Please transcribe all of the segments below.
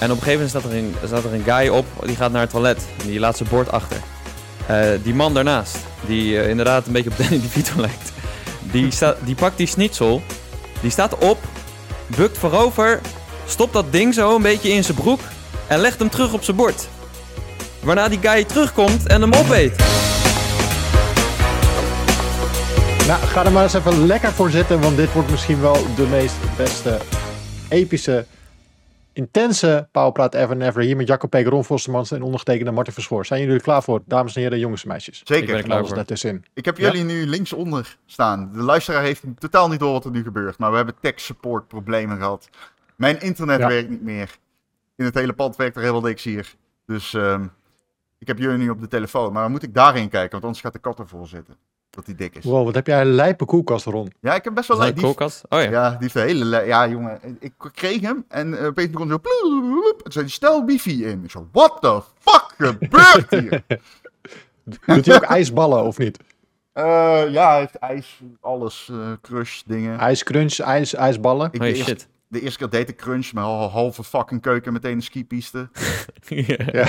En op een gegeven moment staat er een, er een guy op, die gaat naar het toilet. En die laat zijn bord achter. Eh, die man daarnaast, die eh, inderdaad een beetje op Danny DeVito lijkt. Die, die pakt die schnitzel, die staat op, bukt voorover, stopt dat ding zo een beetje in zijn broek en legt hem terug op zijn bord. Waarna die guy terugkomt en hem opeet. Nou, ga er maar eens even lekker voor zitten, want dit wordt misschien wel de meest beste, epische, intense Powerpraat ever and ever. Hier met Jacco Peek, Ron Vostermans en ondergetekende Martin Verschoor. Zijn jullie er klaar voor, dames en heren, jongens en meisjes? Ik ben Zeker. er klaar Alles voor. Ik heb Ja? jullie nu linksonder staan. De luisteraar heeft totaal niet door wat er nu gebeurt. Maar we hebben tech support problemen gehad. Mijn internet Ja. werkt niet meer. In het hele pand werkt er helemaal niks hier. Dus ehm, ik heb jullie nu op de telefoon. Maar dan moet ik daarin kijken, want anders gaat de kat ervoor zitten. Dat die dik is. Wow, wat heb jij een lijpe koelkast, Ron. Ja, ik heb best wel... Is een koelkast? Oh ja. Ja, die heeft een hele... Ja, jongen. Ik kreeg hem en eh, opeens begon zo... En zei hij, stel wifi in. Ik zo, what the fuck gebeurt hier? Doet hij ook ijsballen of niet? Eh, ja, hij heeft ijs, alles, eh, crush, dingen. IJscrunch, ijs, ijsballen. Ik Oh de, eerste, shit. de eerste keer deed ik crunch, mijn hal- halve fucking keuken meteen een skipiste. Ja.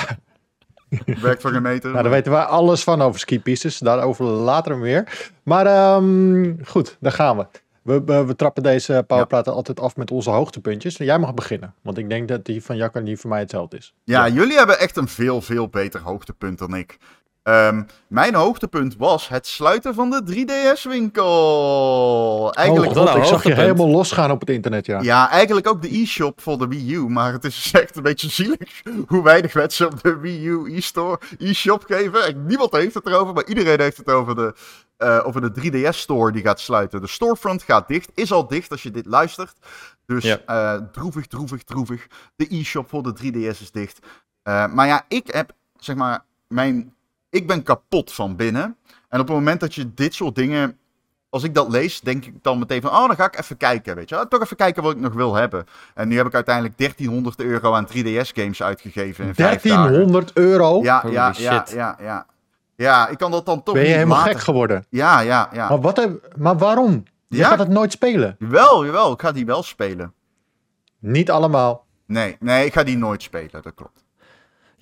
Werkt voor een meter. Nou, daar weten wij alles van over skipistes. Daarover later meer. Maar ehm, goed, daar gaan we. We, we, we trappen deze powerpraten altijd af met onze hoogtepuntjes. Jij mag beginnen, want ik denk dat die van en die van mij hetzelfde is. Ja, jullie hebben echt een veel, veel beter hoogtepunt dan ik. Ehm, mijn hoogtepunt was het sluiten van de 3DS-winkel. Eigenlijk, oh, God, nou ik zag je helemaal losgaan op het internet, ja. ja, eigenlijk ook de e-shop voor de Wii U. Maar het is echt een beetje zielig hoe weinig mensen op de Wii U e-store, e-shop geven. En niemand heeft het erover, maar iedereen heeft het over de, eh, over de 3DS-store die gaat sluiten. De storefront gaat dicht, is al dicht als je dit luistert. Dus Ja. eh, droevig, droevig, droevig. De e-shop voor de 3DS is dicht. Eh, maar ja, ik heb, zeg maar, mijn... Ik ben kapot van binnen. En op het moment dat je dit soort dingen... Als ik dat lees, denk ik dan meteen van... Oh, dan ga ik even kijken, weet je wel. Toch even kijken wat ik nog wil hebben. En nu heb ik uiteindelijk 1300 euro aan 3DS-games uitgegeven in vijf dagen. 1300 euro? Ja, Holy ja, ja, shit. ja, ja. Ja, ik kan dat dan toch ben je niet helemaal laten. gek geworden? Ja, ja, ja. Maar, wat heb, maar waarom? Je Ja? gaat het nooit spelen. Jawel, jawel. Ik ga die wel spelen. Niet allemaal. Nee, nee, ik ga die nooit spelen. Dat klopt.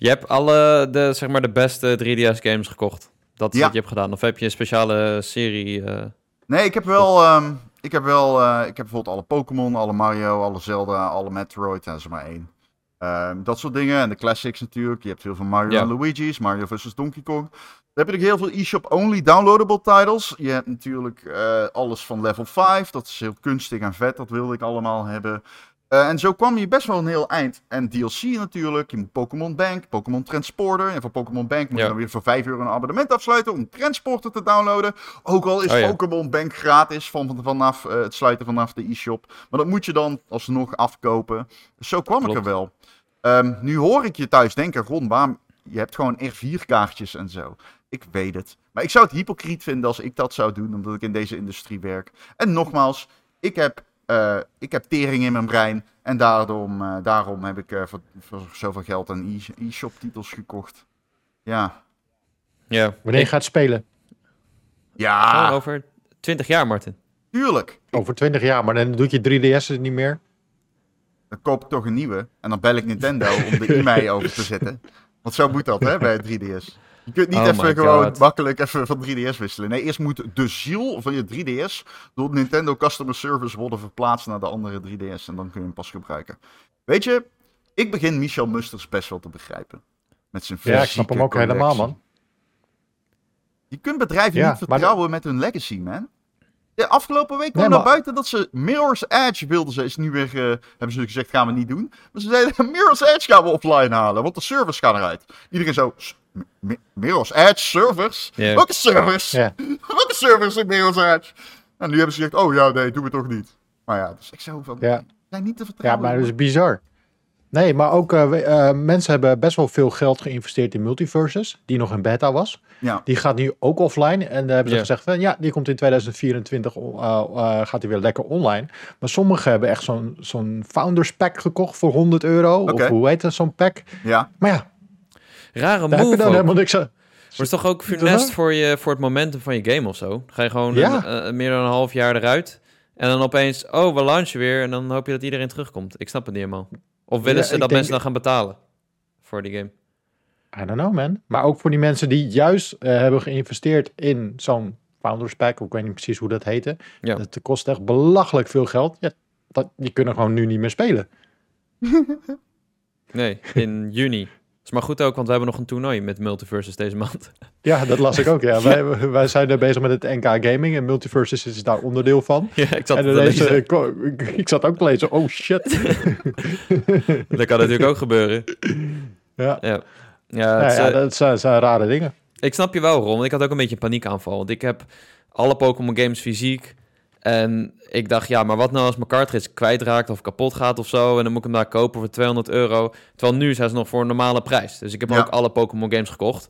Je hebt alle de, zeg maar, de beste 3DS-games gekocht. Dat is Ja. wat je hebt gedaan. Of heb je een speciale serie? eh, Nee, ik heb wel... ehm, ik heb wel... eh, ik heb bijvoorbeeld alle Pokémon, alle Mario, alle Zelda, alle Metroid. En dat is er maar één. Ehm, dat soort dingen. En de classics natuurlijk. Je hebt veel van Mario Ja. en Luigi's. Mario vs. Donkey Kong. Dan heb je natuurlijk heel veel eShop-only downloadable titles. Je hebt natuurlijk eh, alles van level 5. Dat is heel kunstig en vet. Dat wilde ik allemaal hebben. Eh, en zo kwam je best wel een heel eind. En DLC natuurlijk. Je moet Pokémon Bank, Pokémon Transporter. En voor Pokémon Bank moet je dan weer voor 5 euro een abonnement afsluiten om Transporter te downloaden. Ook al is Oh ja. Pokémon Bank gratis van, van- vanaf eh, het sluiten vanaf de e-shop. Maar dat moet je dan alsnog afkopen. Dus zo kwam ik er wel. Ehm, nu hoor ik je thuis denken, Ron, waarom... Je hebt gewoon R4-kaartjes en zo. Ik weet het. Maar ik zou het hypocriet vinden als ik dat zou doen, omdat ik in deze industrie werk. En nogmaals, ik heb, eh, ik heb tering in mijn brein. En daarom, eh, daarom heb ik eh, voor, voor zoveel geld aan e- e-shop titels gekocht. Ja. ja. Wanneer je gaat spelen? Ja, Gewoon over 20 jaar, Martin. tuurlijk. Over 20 jaar, maar dan doet je 3DS het niet meer. Dan koop ik toch een nieuwe. En dan bel ik Nintendo om de e-mail over te zetten. Want zo moet dat, hè, bij het 3DS. Je kunt niet Oh even gewoon God. makkelijk even van 3DS wisselen. Nee, eerst moet de ziel van je 3DS door Nintendo Customer Service worden verplaatst naar de andere 3DS. En dan kun je hem pas gebruiken. Weet je, ik begin Michel Musters best wel te begrijpen. Met zijn Ja, ik snap hem ook helemaal, man. Je kunt bedrijven Ja, niet maar vertrouwen met hun legacy, man. De afgelopen week kwam Nee, naar buiten dat ze Mirror's Edge wilden ze. Is nu weer, eh, hebben ze gezegd, gaan we niet doen. Maar ze zeiden, Mirror's Edge gaan we offline halen, want de servers gaan eruit. Iedereen zo, "S- Mi- Mirror's Edge servers? Ja. Welke servers? Ja. Welke servers in Mirror's Edge? En nu hebben ze gezegd, oh ja, nee, doen we toch niet. Maar ja, dus ik zou van, Ja. zijn niet te Ja, vertrouwen. maar dat is bizar. Nee, maar ook eh, we- eh, mensen hebben best wel veel geld geïnvesteerd in Multiverses, die nog in beta was. Ja. Die gaat nu ook offline. En daar hebben ze Ja. gezegd van ja, die komt in 2024, eh, eh, gaat die weer lekker online. Maar sommigen hebben echt zo'n zo'n Founders Pack gekocht voor 100 euro. Of hoe heet dat, zo'n pack? Ja, Maar ja, Rare daar heb je move dan ook. helemaal niks aan. Maar het is toch ook funest voor, je, voor het momentum van je game of zo? Dan ga je gewoon Ja. een- eh, meer dan een half jaar eruit. En dan opeens, oh, we launchen weer. En dan hoop je dat iedereen terugkomt. Ik snap het niet helemaal. Of willen Ja, ze dat denk- mensen dan gaan betalen voor die game? I don't know, man. Maar ook voor die mensen die juist eh, hebben geïnvesteerd in zo'n Founders Pack, of ik weet niet precies hoe dat heette. Ja. Dat kost echt belachelijk veel geld. Ja, dat, die kunnen gewoon nu niet meer spelen. Nee, in juni. Is maar goed ook, want we hebben nog een toernooi met Multiverses deze maand. Ja, dat las ik ook. Ja. Wij, wij zijn er bezig met het NK Gaming en Multiverses is daar onderdeel van. ja, ik zat En lezen, ik, zat ook te lezen, oh shit. Dat kan natuurlijk ook gebeuren. ja, Ja, ja, het ja, eh, dat zijn, zijn rare dingen. ik snap je wel, Ron. want Ik had ook een beetje een paniekaanval. Want ik heb alle Pokémon games fysiek. En ik dacht, ja, maar wat nou als mijn cartridge kwijtraakt of kapot gaat of zo. En dan moet ik hem daar kopen voor 200 euro. Terwijl nu zijn ze nog voor een normale prijs. Dus ik heb Ja. ook alle Pokémon games gekocht.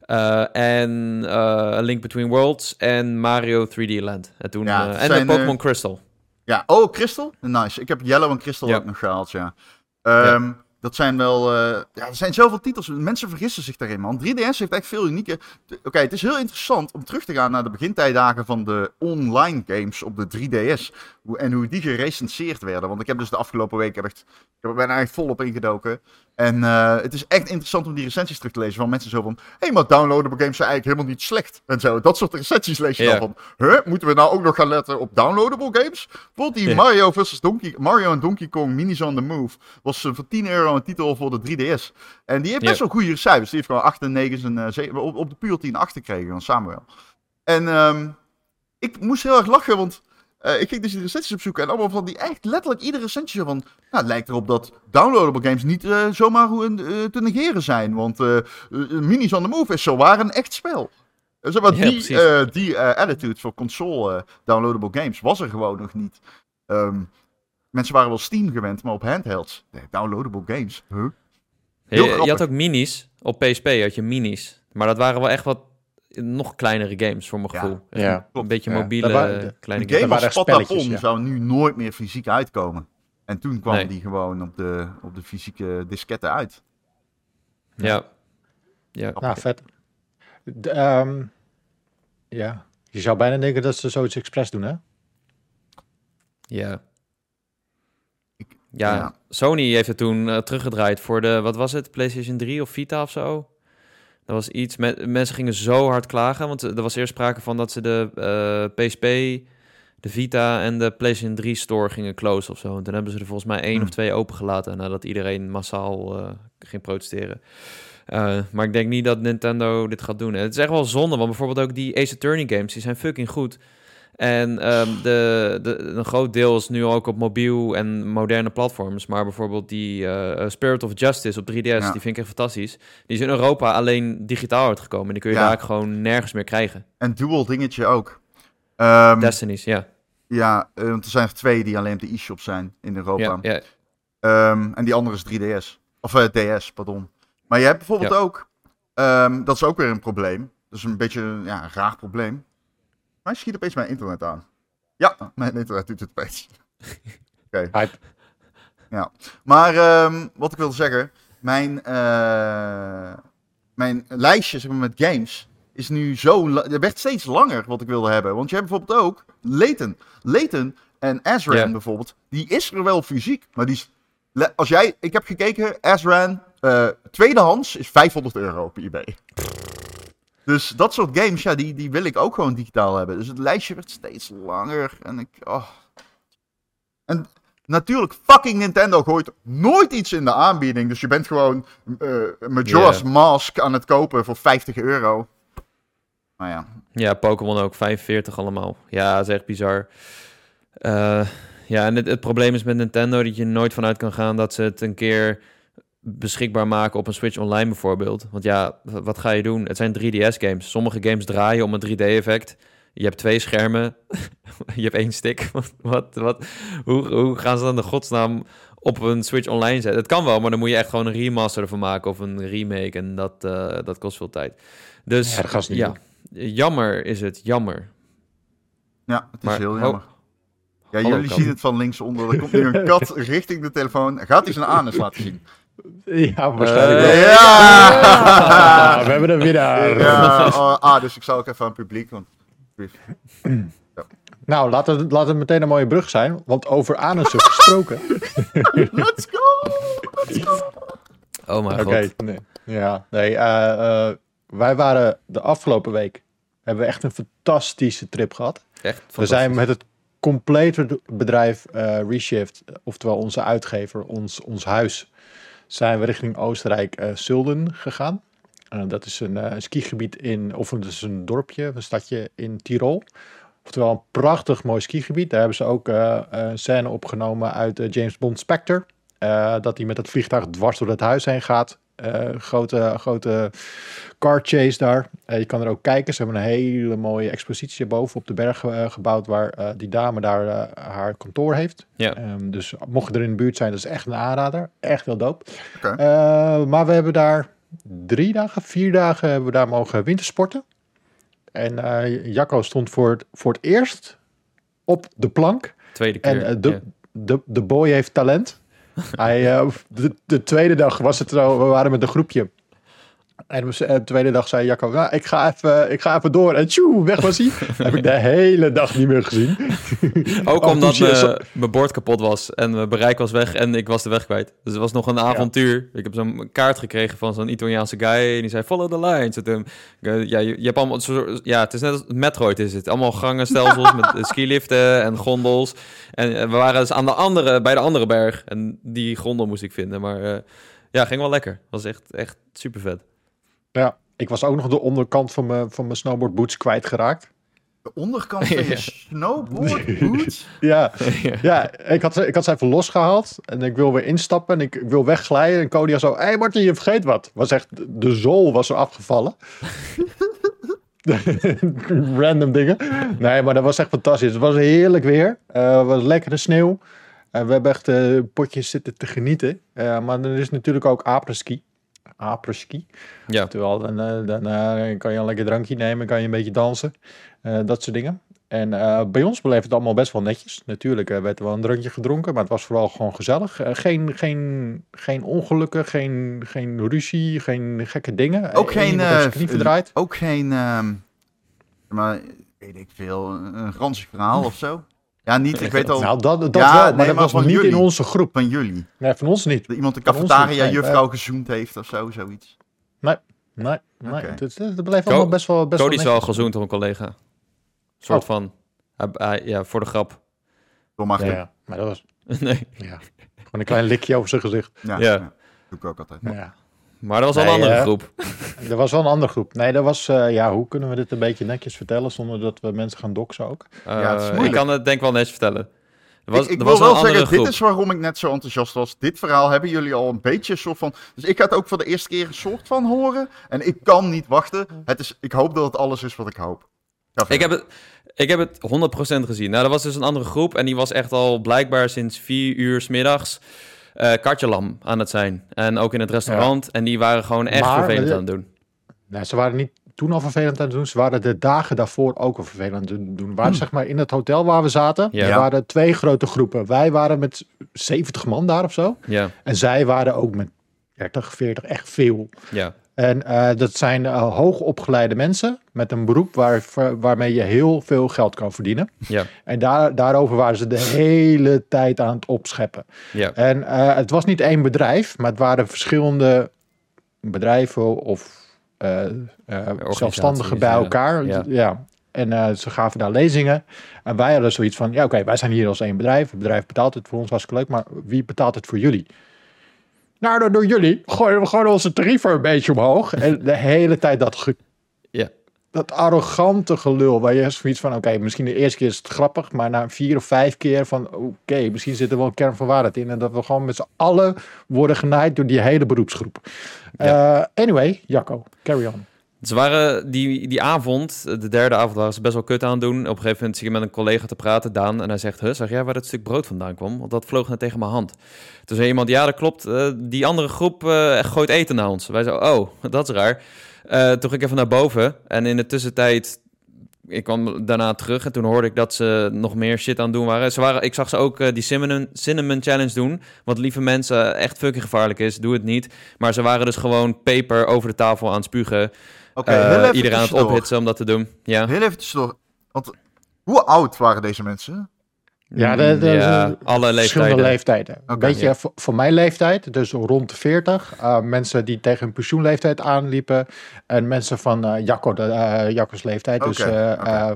Eh, en A Link Between Worlds en Mario 3D Land. En, toen, Ja, eh, en de Pokémon Crystal. Ja, oh, Crystal? Nice. Ik heb Yellow en Crystal Ja. ook nog gehaald, ja. Ehm, Dat zijn wel... eh, ja, er zijn zoveel titels. Mensen vergissen zich daarin, man. 3DS heeft echt veel unieke... Oké, het is heel interessant om terug te gaan naar de begintijdagen van de online games op de 3DS. Hoe, en hoe die gerecenseerd werden. Want ik heb dus de afgelopen weken echt... Ik heb bijna echt volop ingedoken. En eh, het is echt interessant om die recensies terug te lezen van mensen zo van... Hé, hey, maar downloadable games zijn eigenlijk helemaal niet slecht. En zo, dat soort recensies lees je dan van... Huh, moeten we nou ook nog gaan letten op downloadable games? Bijvoorbeeld die. Mario versus Donkey... Mario en Donkey Kong Minis on the Move... was eh, voor 10 euro een titel voor de 3DS. En die heeft best wel goede cijfers. Die heeft gewoon 8 en 9 en eh, 7, op, op de puur 10 8 gekregen van Samuel. En ehm, ik moest heel erg lachen, want... eh, ik ging dus die recensies opzoeken en allemaal van die echt letterlijk iedere recensie zo van... Nou, het lijkt erop dat downloadable games niet eh, zomaar hoe, eh, te negeren zijn. Want Minis on the Move is zowaar een echt spel. Zeg maar, Ja, die die attitude voor console downloadable games was er gewoon nog niet. Ehm, mensen waren wel Steam gewend, maar op handhelds. Nee, downloadable games. Huh? Je, heel je grappig. had ook minis. Op PSP had je minis. Maar dat waren wel echt wat nog kleinere games voor mijn gevoel. Ja. Een beetje mobiele Dat waren- de- kleine De game games. waren als Patapon ja. zou nu nooit meer fysiek uitkomen. En toen kwam Nee. die gewoon op de, op de fysieke disketten uit. Ja. Ja. Nou, vet. De, ehm, ja, je zou bijna denken dat ze zoiets expres doen, hè? Ja. Ik- Ja, ja. Sony heeft het toen eh, teruggedraaid voor de, wat was het, PlayStation 3 of Vita of zo? Was iets, me- mensen gingen zo hard klagen, want er was eerst sprake van dat ze de eh, PSP, de Vita en de PlayStation 3 store gingen closen of zo. En toen hebben ze er volgens mij één Hmm. of twee opengelaten nadat iedereen massaal eh, ging protesteren. Eh, maar ik denk niet dat Nintendo dit gaat doen. En het is echt wel zonde, want bijvoorbeeld ook die Ace Attorney games, die zijn fucking goed. En ehm, de, de, een groot deel is nu ook op mobiel en moderne platforms. Maar bijvoorbeeld die eh, Spirit of Justice op 3DS, die vind ik echt fantastisch. Die is in Europa alleen digitaal uitgekomen. Die kun je Ja. daar eigenlijk gewoon nergens meer krijgen. En dual dingetje ook. Ehm, Destiny's, ja. ja, eh, want er zijn er twee die alleen op de e-shop zijn in Europa. ja. Ehm, en die andere is 3DS. Of eh, DS, pardon. Maar je hebt bijvoorbeeld ook... dat is ook weer een probleem. Dat is een beetje ja, een raar probleem. Maar schiet opeens mijn internet aan. Ja, mijn internet doet het opeens. Oké. Hype. Ja. Maar ehm, wat ik wilde zeggen... Mijn, eh, mijn lijstje zeg maar, met games is nu zo... Het werd steeds langer wat ik wilde hebben. Want je hebt bijvoorbeeld ook Layton. Layton en Azran bijvoorbeeld. Die is er wel fysiek. Maar die is... Als jij... Ik heb gekeken, Azran... eh tweedehands is 500 euro op eBay. Dus dat soort games, ja, die, die wil ik ook gewoon digitaal hebben. Dus het lijstje werd steeds langer. En ik... Oh. En natuurlijk, fucking Nintendo gooit nooit iets in de aanbieding. Dus je bent gewoon eh Majora's. Mask aan het kopen voor 50 euro. Maar ja, Ja, Pokémon ook, 45 allemaal. Ja, dat is echt bizar. Eh, ja, en het, het probleem is met Nintendo dat je nooit vanuit kan gaan dat ze het een keer beschikbaar maken op een Switch Online bijvoorbeeld. Want ja, wat ga je doen? Het zijn 3DS-games. Sommige games draaien om een 3D-effect. Je hebt twee schermen. je hebt één stick. wat, wat, wat, hoe, hoe gaan ze dan de godsnaam op een Switch Online zetten? Het kan wel, maar dan moet je echt gewoon een remaster ervan maken of een remake. En dat, eh, dat kost veel tijd. Dus Ja, dat ja, jammer is het, jammer. ja het is Maar heel jammer. Ja, Hallo, jullie kat. zien het van linksonder. Er komt nu een kat richting de telefoon. Gaat hij zijn anus laten zien? Ja, waarschijnlijk wel. Eh, Ja! Ah, we hebben een winnaar. Ja, oh, ah, dus ik zou ook even aan het publiek. Want... Nou, laten we, laten we meteen een mooie brug zijn. Want over anussen gesproken. Let's go! Oh mijn god. nee. Ja, nee. eh, eh, wij waren de afgelopen week, hebben we echt een fantastische trip gehad. Echt We zijn met het complete bedrijf eh, Reshift, oftewel onze uitgever, ons, ons huis, zijn we richting Oostenrijk eh Sulden gegaan. Eh, dat is een eh, skigebied in, of het is een dorpje, een stadje in Tirol. Oftewel een prachtig mooi skigebied. Daar hebben ze ook een scène opgenomen uit James Bond Spectre. Dat hij met het vliegtuig dwars door het huis heen gaat. Eh, grote, grote car chase daar. Eh, je kan er ook kijken. Ze hebben een hele mooie expositie boven op de berg eh, gebouwd. Waar eh, die dame daar haar kantoor heeft. Ja. Ehm, dus mocht je er in de buurt zijn, dat is echt een aanrader. Echt heel. Eh, maar we hebben daar drie dagen, vier dagen hebben we daar mogen wintersporten. En eh Jacco stond voor het, voor het eerst op de plank. Tweede keer. En de, de, de boy heeft talent. Hij, eh, de, de tweede dag was het we waren met een groepje. En eh, de tweede dag zei Jacco, nou, ik, ga even, ik ga even door. En tjoe, weg was hij. heb ik de hele dag niet meer gezien. Ook omdat zie je- mijn- mijn bord kapot was en mijn bereik was weg en ik was de weg kwijt. Dus het was nog een avontuur. Ik heb zo'n kaart gekregen van zo'n Italiaanse guy en die zei follow the lines. En eh, ja, je, je hebt allemaal, ja, het is net als Metroid is het. Allemaal gangenstelsels met eh, skiliften en gondels. En eh, we waren dus aan de andere, bij de andere berg en die gondel moest ik vinden. Maar eh, ja, ging wel lekker. Was echt, echt super vet. Ja, ik was ook nog de onderkant van mijn, van mijn snowboard boots kwijtgeraakt. De onderkant van je Ja. snowboard boots. Ja, ja ik, had, ze- ik had ze even losgehaald en ik wil weer instappen en ik, ik wil wegglijden. En Cody zo, hé hey Martin, je vergeet wat. Was echt, de zool was er afgevallen. Random dingen. Nee, maar dat was echt fantastisch. Het was heerlijk weer. Eh, Het was lekkere sneeuw. En we hebben echt eh, potjes zitten te genieten. Eh, maar er is natuurlijk ook apres-ski. Apres-ski. Ja, Terwijl dan, eh, dan eh, kan je een lekker drankje nemen, kan je een beetje dansen, eh, dat soort dingen. En eh, bij ons bleef het allemaal best wel netjes. Natuurlijk eh, werd er wel een drankje gedronken, maar het was vooral gewoon gezellig. Eh, geen, geen, geen ongelukken, geen, geen ruzie, geen gekke dingen. Ook geen, eh, verdraaid. Ook geen, ehm, maar weet ik veel, een een ranzig verhaal of zo. Ja, niet, ik weet al Nou, dat, dat Ja, wel, nee, maar dat maar was niet in jullie. onze groep. van jullie. Nee, van ons niet. Dat iemand een Van ons cafetaria niet, nee, juffrouw gezoend heeft of zo, zoiets. Nee, nee, nee. Oké. Het, het, het bleef allemaal best wel, best Cody is wel gezoend door een collega. soort Oh. van, hij- hij- ja, voor de grap. Door mag Ja, ja, ja, maar dat was nee. ja, gewoon een klein likje over zijn gezicht. ja, Ja. ja. doe ik ook altijd. Ja. Maar dat was al een andere groep. Er was wel een andere groep. Nee, dat was, eh, ja, hoe kunnen we dit een beetje netjes vertellen zonder dat we mensen gaan doxen ook? Ja, het is Eh, ik moeilijk. kan het denk ik wel netjes vertellen. Er was, ik ik er wil wel zeggen, groep. dit is waarom ik net zo enthousiast was. Dit verhaal hebben jullie al een beetje een soort van... Dus ik ga het ook voor de eerste keer een soort van horen. En ik kan niet wachten. Het is, ik hoop dat het alles is wat ik hoop. Ik heb het, ik heb het 100% gezien. Nou, dat was dus een andere groep. En die was echt al blijkbaar sinds vier uur 's middags eh kartjelam aan het zijn. En ook in het restaurant. En die waren gewoon echt Maar- vervelend aan het doen. Nou, ze waren niet toen al vervelend aan het doen. Ze waren de dagen daarvoor ook al vervelend aan het doen. We waren zeg maar in het hotel waar we zaten. Ja. Er waren twee grote groepen. Wij waren met 70 man daar of zo. Ja, En zij waren ook met 30, 40, echt veel. ja. En eh, dat zijn uh, hoogopgeleide mensen met een beroep waar, waarmee je heel veel geld kan verdienen. Ja, En daar, daarover waren ze de hele tijd aan het opscheppen. ja. En eh, het was niet één bedrijf, maar het waren verschillende bedrijven of eh, eh, zelfstandigen bij elkaar. Ja. Ja. En eh, ze gaven daar lezingen. En wij hadden zoiets van, ja oké, wij zijn hier als één bedrijf. Het bedrijf betaalt het voor ons, hartstikke leuk. Maar wie betaalt het voor jullie? Nou, door, door jullie gooien we gewoon onze tarieven een beetje omhoog. En de hele tijd dat ge- Ja. dat arrogante gelul. Waar je zoiets van, oké, misschien de eerste keer is het grappig. Maar na vier of vijf keer van, oké, misschien zit er wel een kern van waarheid in. En dat we gewoon met z'n allen worden genaaid door die hele beroepsgroep. Eh, anyway, Jacco, carry on. Ze waren die, die avond, de derde avond, waren ze best wel kut aan doen. Op een gegeven moment zie ik met een collega te praten, Daan. En hij zegt, huh, zeg jij waar dat stuk brood vandaan kwam? Want dat vloog net tegen mijn hand. Toen zei iemand, ja dat klopt, eh, die andere groep eh, gooit eten naar ons. Wij zeiden, oh, dat is raar. Eh, toen ging ik even naar boven. En in de tussentijd, ik kwam daarna terug. En toen hoorde ik dat ze nog meer shit aan het doen waren. Ze waren ik zag ze ook die cinnamon, cinnamon challenge doen. Wat lieve mensen echt fucking gevaarlijk is. Doe het niet. Maar ze waren dus gewoon peper over de tafel aan het spugen. Oké, Eh, heel even iedereen aan het ophitsen om dat te doen. Ja, Heel even tussendoor. Want hoe oud waren deze mensen? Ja, de, de, Ja, de- alle verschillende leeftijden. leeftijden. Beetje ja. voor, voor mijn leeftijd, dus rond de 40. eh, mensen die tegen hun pensioenleeftijd aanliepen. En mensen van eh Jacco, de, eh, Jacco's leeftijd. Dus eh, eh,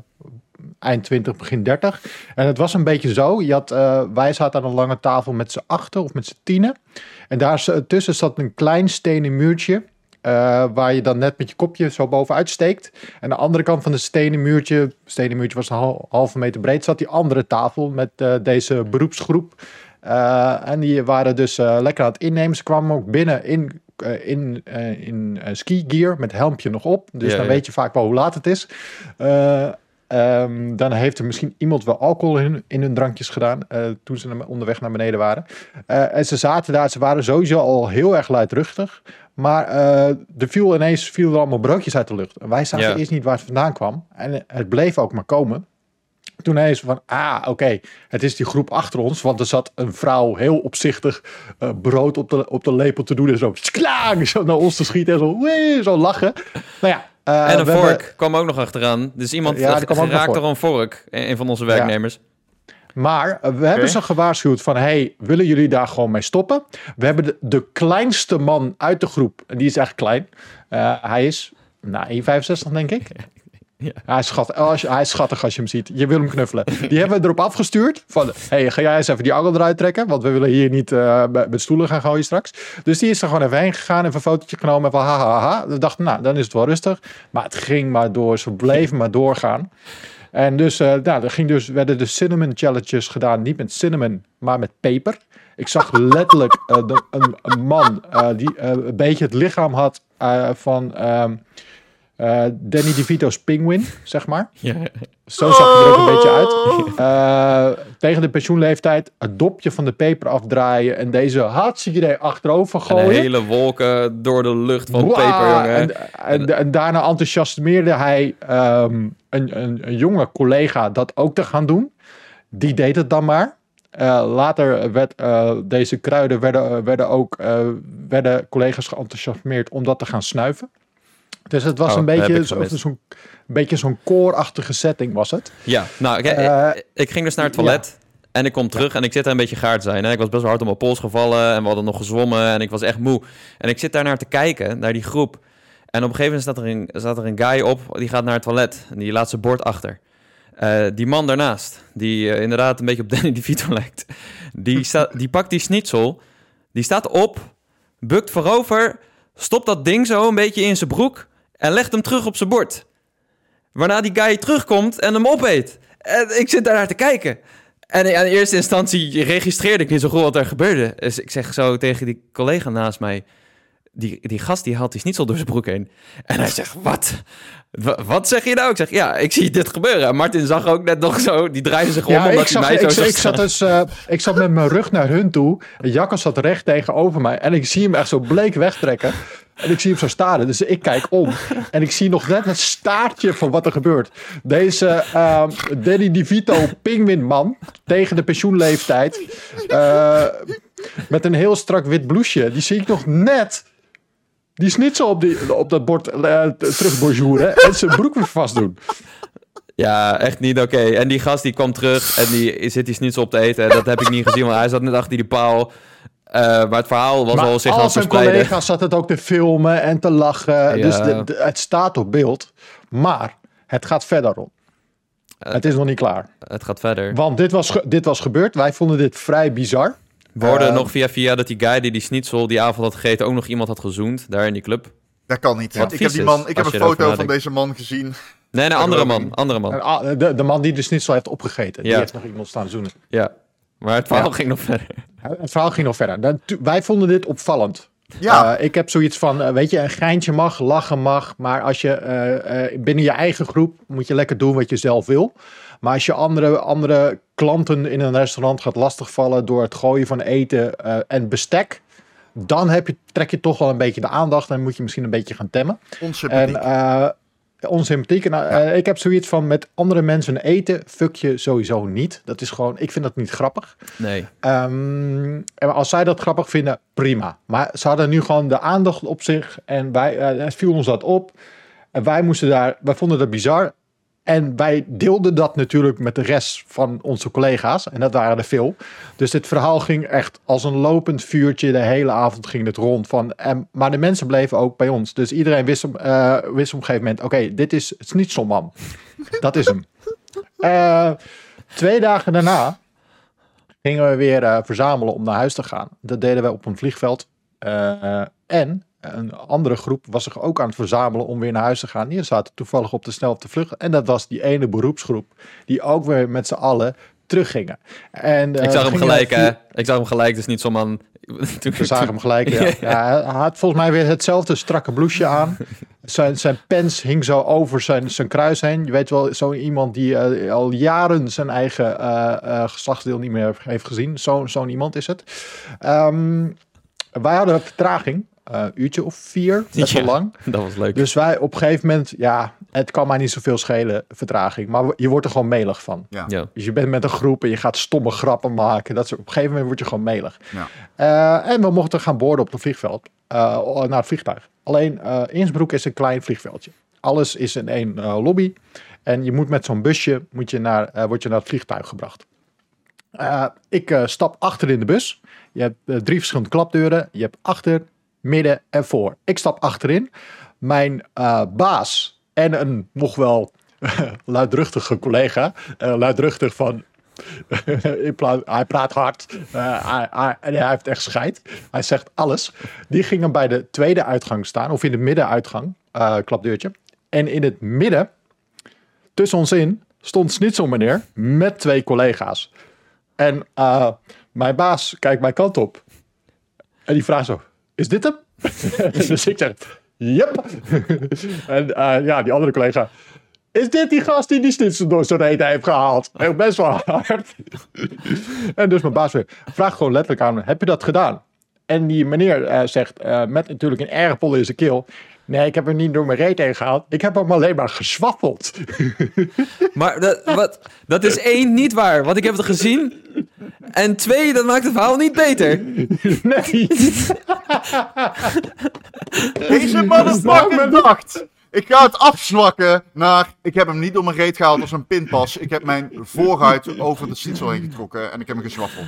eind 20, begin 30. En het was een beetje zo. Je had, eh, wij zaten aan een lange tafel met z'n achten of met z'n tienen. En daar tussen zat een klein stenen muurtje. Eh, waar je dan net met je kopje zo bovenuit steekt. En aan de andere kant van het stenen muurtje, stenen muurtje was een hal- halve meter breed, zat die andere tafel met eh, deze beroepsgroep. Eh, en die waren dus lekker aan het innemen. Ze kwamen ook binnen in, in, in ski gear met helmpje nog op. Dus Ja, dan ja. weet je vaak wel hoe laat het is. Eh, ehm, dan heeft er misschien iemand wel alcohol in, in hun drankjes gedaan toen ze onderweg naar beneden waren. En ze zaten daar, ze waren sowieso al heel erg luidruchtig. Maar eh, er viel ineens viel er allemaal broodjes uit de lucht. En wij zagen Ja. eerst niet waar het vandaan kwam. En het bleef ook maar komen. Toen ineens van, ah, oké, het is die groep achter ons. Want er zat een vrouw heel opzichtig eh, brood op de, op de lepel te doen. En zo, sklang, zo naar ons te schieten en zo, wee, zo lachen. Nou ja. eh, En een vork hebben- kwam ook nog achteraan. Dus iemand Ja, ja, geraakt voor. door een vork. Een een van onze werknemers. Maar eh, we hebben ze gewaarschuwd van... hey, willen jullie daar gewoon mee stoppen? We hebben de, de kleinste man uit de groep. En die is echt klein. Eh, hij is nou, 1,65 denk ik. Ja. Hij, is schat, als je- hij is schattig als je hem ziet. Je wil hem knuffelen. Die hebben we erop afgestuurd. Van, hey, ga jij eens even die angel eruit trekken? Want we willen hier niet met met stoelen gaan gooien straks. Dus die is er gewoon even heen gegaan. Even een fotootje genomen. Van ha, ha, ha. We dachten, nou, dan is het wel rustig. Maar het ging maar door. Ze bleven maar doorgaan. En dus, nou, er ging dus, werden de cinnamon challenges gedaan. Niet met cinnamon, maar met peper. Ik zag letterlijk eh, de- een, een man eh, die een beetje het lichaam had van ehm, eh, Danny DeVito's Penguin, zeg maar. Ja. Zo zag hij er ook een beetje uit. Eh, tegen de pensioenleeftijd het dopje van de peper afdraaien en deze hartstikke idee achterover En gooien. de hele wolken door de lucht van peper, jongen. En, en, en daarna enthousiasmeerde hij ehm, een, een, een jonge collega dat ook te gaan doen. Die deed het dan maar. Eh, later werd eh, deze kruiden werden, werden ook eh, werden collega's geenthousiasmeerd om dat te gaan snuiven. Dus het was Oh, een beetje zo- zo'n beetje zo'n koorachtige setting was het. Ja, nou, ik, Eh, ik, ik ging dus naar het toilet. En ik kom terug en ik zit daar een beetje gaar te zijn. Hè? Ik was best wel hard op mijn pols gevallen en we hadden nog gezwommen en ik was echt moe. En ik zit daar naar te kijken, naar die groep. En op een gegeven moment staat er een, staat er een guy op, die gaat naar het toilet. En die laat zijn bord achter. Eh, die man daarnaast, die eh, inderdaad een beetje op Danny DeVito lijkt. Die, sta, die pakt die schnitzel, die staat op, bukt voorover, stopt dat ding zo een beetje in zijn broek en legt hem terug op zijn bord. Waarna die guy terugkomt en hem opeet. En ik zit daar naar te kijken. En in eerste instantie registreerde ik niet zo goed wat er gebeurde. Dus ik zeg zo tegen die collega naast mij... Die, die gast die haalt die schnitzel door zijn broek heen. En hij zegt, wat? Wa- Wat zeg je nou? Ik zeg, ja, ik zie dit gebeuren. En Martin zag ook net nog zo, die draaide zich om Ja, omdat ik, zag, mij ik, zo ik, zag zat dus, eh, ik zat met mijn rug naar hun toe. En Jacco zat recht tegenover mij. En ik zie hem echt zo bleek wegtrekken. En ik zie hem zo staren. Dus ik kijk om. En ik zie nog net het staartje van wat er gebeurt. Deze ehm Danny DeVito pingwinman tegen de pensioenleeftijd. eh, met een heel strak wit blouseje. Die zie ik nog net... Die snitsel op, die, op dat bord eh, terugbonjouren. En zijn broek weer vast doen. Ja, echt niet oké. En die gast die kwam terug en die zit die schnitzel op te eten. Dat heb ik niet gezien, want hij zat net achter die paal. Eh, maar het verhaal was Maar al zich al zijn collega's zat het ook te filmen en te lachen. Ja. Dus de- de- het staat op beeld. Maar het gaat verder om. Eh, het is nog niet klaar. Het gaat verder. Want dit was, ge- dit was gebeurd. Wij vonden dit vrij bizar. We hoorden Eh, nog via via dat die guy die die schnitzel die avond had gegeten ook nog iemand had gezoend daar in die club. Dat kan niet. Ik heb, die man, ik heb een foto van nadenkt. deze man gezien. Nee, een andere man, andere man. Ah, de, de man die de schnitzel heeft opgegeten. Die Ja. heeft nog iemand staan zoenen. Ja. Maar het verhaal Ja. ging nog verder. Het verhaal ging nog verder. Dat- wij vonden dit opvallend. Ja, Eh, ik heb zoiets van, eh, weet je, een geintje mag, lachen mag. Maar als je eh, eh, binnen je eigen groep moet je lekker doen wat je zelf wil. Maar als je andere, andere klanten in een restaurant gaat lastigvallen door het gooien van eten eh, en bestek. Dan heb je, trek je toch wel een beetje de aandacht en moet je misschien een beetje gaan temmen. onsympathiek. En eh onsympathiek. En, eh, ik heb zoiets van met andere mensen eten, fuck je sowieso niet. Dat is gewoon, ik vind dat niet grappig. Nee. Ehm, en als zij dat grappig vinden, prima. Maar ze hadden nu gewoon de aandacht op zich en wij, het viel ons dat op. En wij moesten daar, wij vonden dat bizar. En wij deelden dat natuurlijk met de rest van onze collega's. En dat waren er veel. Dus dit verhaal ging echt als een lopend vuurtje. De hele avond ging het rond. Van, en, maar de mensen bleven ook bij ons. Dus iedereen wist, op- eh, wist op een gegeven moment... Oké, dit is het Snitselman. dat is hem. Eh, twee dagen daarna gingen we weer eh, verzamelen om naar huis te gaan. Dat deden we op een vliegveld. En een andere groep was zich ook aan het verzamelen om weer naar huis te gaan. Die zaten toevallig op de snel op de vlucht. En dat was die ene beroepsgroep die ook weer met z'n allen teruggingen. En, eh, ik zag hem gelijk, vier- hè. Ik zag hem gelijk, dus niet zo man. Toen, We zagen hem gelijk, ja. ja. Hij had volgens mij weer hetzelfde strakke blouseje aan. Zijn, zijn pens hing zo over zijn, zijn kruis heen. Je weet wel, zo iemand die eh, al jaren zijn eigen eh, eh, geslachtsdeel niet meer heeft gezien. Zo- Zo'n iemand is het. Ehm, wij hadden vertraging. Eh, Een uurtje of vier, best wel Ja. lang. Dat was leuk. Dus wij op een gegeven moment, ja, het kan mij niet zoveel schelen, vertraging. Maar je wordt er gewoon melig van. Ja. ja. Dus je bent met een groep en je gaat stomme grappen maken. Dat soort, op een gegeven moment word je gewoon melig. Ja. Eh, en we mochten gaan boorden op het vliegveld. eh, naar het vliegtuig. Alleen eh Innsbruck is een klein vliegveldje. Alles is in één eh, lobby. En je moet met zo'n busje moet je naar, eh, word je naar het vliegtuig gebracht. Eh, ik eh, stap achter in de bus. Je hebt drie verschillende klapdeuren. Je hebt achter, midden en voor. Ik stap achterin. Mijn eh, baas en een nog wel luidruchtige collega. eh, luidruchtig van... hij praat hard. eh, hij, heeft echt scheid. Hij zegt alles. Die gingen bij de tweede uitgang staan. Of in de middenuitgang. klapdeurtje. En in het midden, tussen ons in, stond Snitzel meneer met twee collega's. En mijn baas kijkt mijn kant op. En die vraagt zo, is dit hem? dus ik zeg, yep. en eh, ja, die andere collega, is dit die gast die die snitsen door zijn reet heeft gehaald? Heel best wel hard. en dus mijn baas weer, vraagt gewoon letterlijk aan, heb je dat gedaan? En die meneer eh, zegt, eh, met natuurlijk een erg pol in zijn keel, nee, ik heb hem niet door mijn reet heen gehaald. Ik heb hem alleen maar geswaffeld. Maar dat, wat, dat is één niet waar, want ik heb het gezien. En twee, dat maakt het verhaal niet beter. nee. Deze motherfucker dacht. Ik ga het afzwakken naar. Ik heb hem niet door mijn reet gehaald als een pinpas. Ik heb mijn voorhuid over de snitsel heen getrokken en ik heb hem geswaffeld.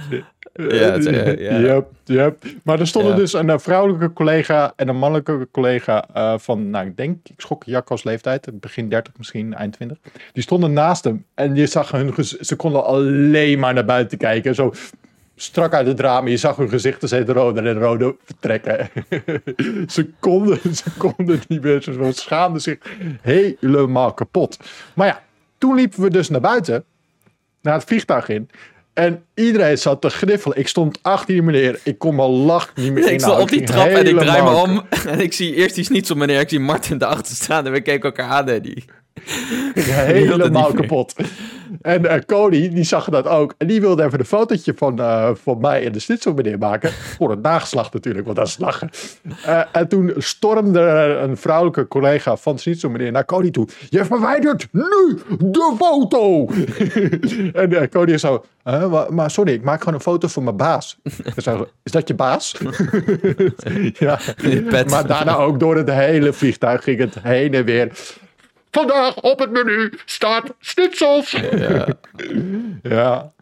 Ja, het, eh, ja. Yep, yep. Maar er stonden Ja. dus een eh, vrouwelijke collega en een mannelijke collega eh, van, nou ik denk, ik schok Jacco's leeftijd, begin 30 misschien, eind 20. Die stonden naast hem en je zag hun, ze konden alleen maar naar buiten kijken, zo strak uit het raam. Je zag hun gezichten steeds roder en roder vertrekken. ze, konden, ze konden niet meer, ze schaamden zich helemaal kapot. Maar ja, toen liepen we dus naar buiten, naar het vliegtuig in. En iedereen zat te gniffelen. Ik stond achter die meneer. Ik kon mijn lach niet meer Ik sta inhouden. op die trap en ik draai me om. En ik zie eerst die snitsel meneer. Ik zie Martin daarachter staan en we keken elkaar aan. En die... helemaal niet meer. En eh, Cody, die zag dat ook. En die wilde even een fotootje van, eh, van mij en de schnitzel meneer maken. Voor het nageslacht natuurlijk, want dat is lachen. Eh, en toen stormde een vrouwelijke collega van de schnitzel meneer naar Cody toe. Je verwijdert nu de foto! en Cody is zo... "Huh, wa- maar sorry, ik maak gewoon een foto van mijn baas. Zei, is dat je baas? ja. Maar daarna ook door het hele vliegtuig ging het heen en weer. Vandaag op het menu staat schnitzels. Ja. Ja.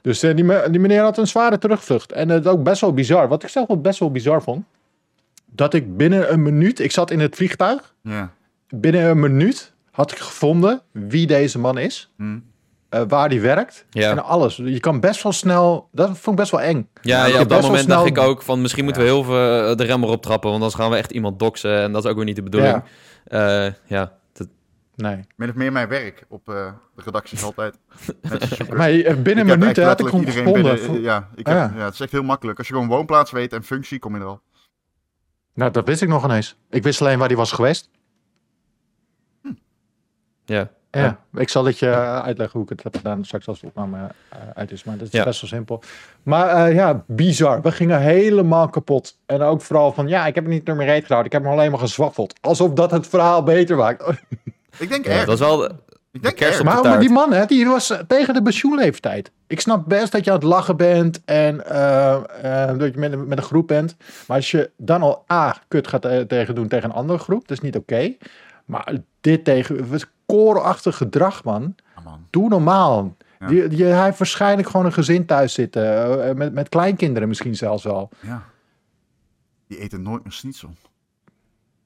Dus eh, die, me- die meneer had een zware terugvlucht. En het is ook best wel bizar. Wat ik zelf wel best wel bizar vond. Dat ik binnen een minuut... Ik zat in het vliegtuig. Ja. Binnen een minuut had ik gevonden wie deze man is. Hm. eh, waar die werkt. Ja. En alles. Je kan best wel snel... Dat vond ik best wel eng. Ja, ja, op dat moment dacht ik ook van misschien moeten we heel veel eh, de rem erop trappen, want anders gaan we echt iemand doxen en dat is ook weer niet de bedoeling. Ja, Nee. Min of meer mijn werk op eh, de redacties altijd. Maar eh, binnen een heb minuut had ik gevonden. binnen- ja, ik heb, Ah, ja, het is echt heel makkelijk. Als je gewoon woonplaats weet en functie, kom je er al. Nou, dat wist ik nog ineens. Ik wist alleen waar hij was geweest. ja. Ja, ik zal het je eh, uitleggen hoe ik het heb gedaan straks als de opname eh, uit is. Maar dat is Ja. best wel simpel. Maar eh, ja, bizar. We gingen helemaal kapot. En ook vooral van, ja, ik heb het niet door mijn reet gehouden. Ik heb hem alleen maar gezwaffeld. Alsof dat het verhaal beter maakt. Ik denk Ja, erg. dat is wel ik denk Maar, die man, hè, die was eh, tegen de pensioenleeftijd. Ik snap best dat je aan het lachen bent en eh, eh, dat je met, een- met een groep bent. Maar als je dan al A, kut gaat tegen doen tegen een andere groep, dat is niet oké. Maar dit tegen, we koorachtig gedrag, man. Ja, man. Doe normaal. Ja. Die, die, hij heeft waarschijnlijk gewoon een gezin thuis zitten. met, met kleinkinderen misschien zelfs wel. Ja. Die eten nooit meer schnitzel.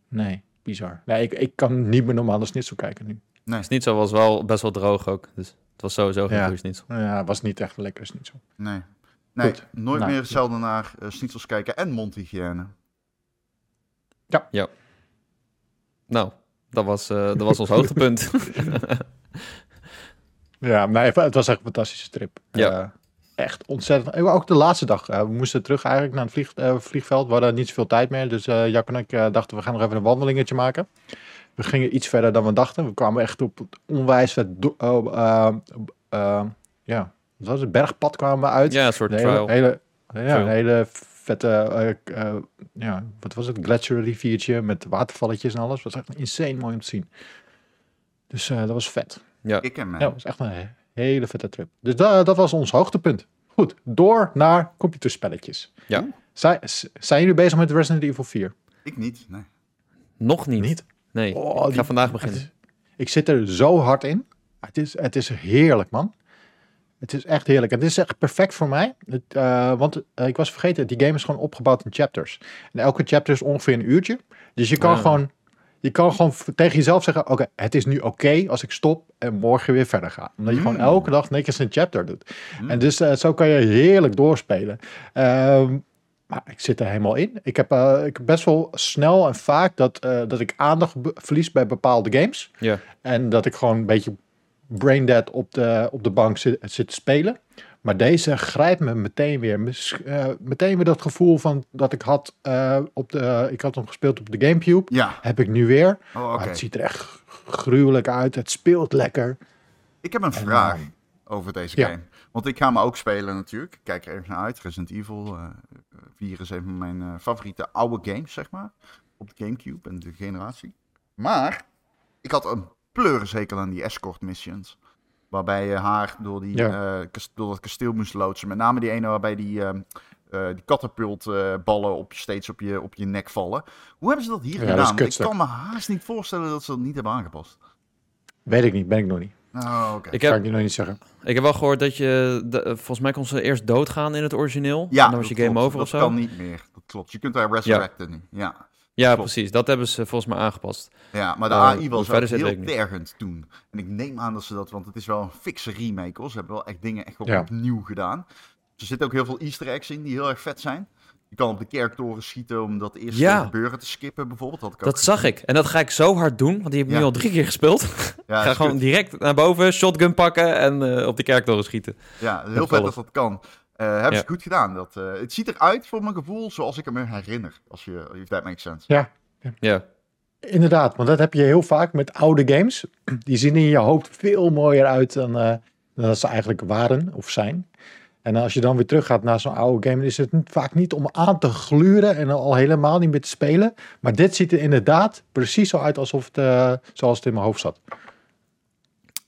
Nee, bizar. Nee, ik, ik kan niet meer normaal naar schnitzel kijken nu. Nee, Schnitzel was wel best wel droog ook. Dus het was sowieso geen Ja. goede schnitzel. Ja, was niet echt een lekkere schnitzel. nee. Nee, Goed. nooit Nou. meer zelden naar eh schnitzels kijken en mondhygiëne. Nou, dat was, eh, dat was ons hoogtepunt. Ja, nee, het was echt een fantastische trip. Ja. Eh, echt ontzettend. Ook de laatste dag. eh, we moesten terug eigenlijk naar het vlieg, eh, vliegveld. We hadden niet zoveel tijd meer. Dus eh Jack en ik eh, dachten, we gaan nog even een wandelingetje maken. We gingen iets verder dan we dachten. We kwamen echt op het onwijs ja, wat was het? Bergpad kwamen we uit. ja, een soort hele, hele, ja, Trail. een hele vette, eh, eh, ja, wat was het? Glacier riviertje met watervalletjes en alles. was echt insane mooi om te zien. Dus eh, dat was vet. Ja. Ik en mij. Ja, dat was echt een he- hele vette trip. Dus da- dat was ons hoogtepunt. Goed, door naar computerspelletjes. Ja. Zijn, s- zijn jullie bezig met Resident Evil 4? Ik niet, nee. Nog niet. Niet? Nee, Oh, ik ga die- vandaag beginnen. is- ik zit er zo hard in. Het is, het is heerlijk, man. Het is echt heerlijk. Het is echt perfect voor mij. Het, eh, want eh, ik was vergeten, die game is gewoon opgebouwd in chapters. En elke chapter is ongeveer een uurtje. Dus je kan Ah. gewoon... Je kan gewoon tegen jezelf zeggen: Oké, het is nu oké als ik stop en morgen weer verder ga. Omdat je Mm. gewoon elke dag netjes een chapter doet. Mm. En dus eh, zo kan je heerlijk doorspelen. Ehm, maar ik zit er helemaal in. Ik heb, eh, ik heb best wel snel en vaak dat, eh, dat ik aandacht verlies bij bepaalde games. Ja. En dat ik gewoon een beetje brain dead op de, op de bank zit, zit te spelen. Maar deze grijpt me meteen weer. Eh, meteen weer dat gevoel van dat ik had eh, op de. Ik had hem gespeeld op de Gamecube. Ja, Heb ik nu weer. oh. Maar het ziet er echt gruwelijk uit. Het speelt lekker. Ik heb een En, vraag eh, over deze ja. game. Want ik ga hem ook spelen natuurlijk. Ik kijk er erg naar uit. Resident Evil eh 4 is een van mijn eh, favoriete oude games, zeg maar. Op de Gamecube en de generatie. Maar ik had een pleurenzekel aan die escort missions. Waarbij je haar door, die, Ja. eh, door dat kasteel moest loodsen. Met name die ene waarbij die, eh die katapultballen op je, steeds op je, op je nek vallen. Hoe hebben ze dat hier Ja, dat gedaan? Ik kan me haast niet voorstellen dat ze dat niet hebben aangepast. Weet ik niet, ben ik nog niet. Oh, oké. Ik Kan heb, ik je nog niet zeggen. ik heb wel gehoord dat je... de- volgens mij kon ze eerst doodgaan in het origineel. Ja, en dan was je dat game klopt. over dat of zo. kan niet meer. Dat klopt. Je kunt daar resurrecten nu. Ja. Ja, klopt. precies. Dat hebben ze volgens mij aangepast. ja, maar de Eh, AI was verder ook heel tergend toen. En ik neem aan dat ze dat, want het is wel een fikse remake hoor. Ze hebben wel echt dingen echt Ja. opnieuw gedaan. Er zitten ook heel veel easter eggs in die heel erg vet zijn. Je kan op de kerktoren schieten om dat eerste Ja. gebeuren te skippen bijvoorbeeld. Had ik ook Dat zag ik. En dat ga ik zo hard doen, want die heb ik Ja. nu al drie keer gespeeld. Ja, ga gewoon kut. direct naar boven, shotgun pakken en eh, op die kerktoren schieten. Ja, heel Dat vet dat dat kan. Eh hebben Ja. ze goed gedaan. Dat, eh, het ziet eruit voor mijn gevoel zoals ik me herinner. Als je, if that makes sense. Ja, Ja, inderdaad. Want dat heb je heel vaak met oude games. Die zien in je hoofd veel mooier uit dan, eh, dan dat ze eigenlijk waren of zijn. En als je dan weer teruggaat naar zo'n oude game, is het vaak niet om aan te gluren en al helemaal niet meer te spelen. Maar dit ziet er inderdaad precies zo uit alsof het, zoals het in mijn hoofd zat.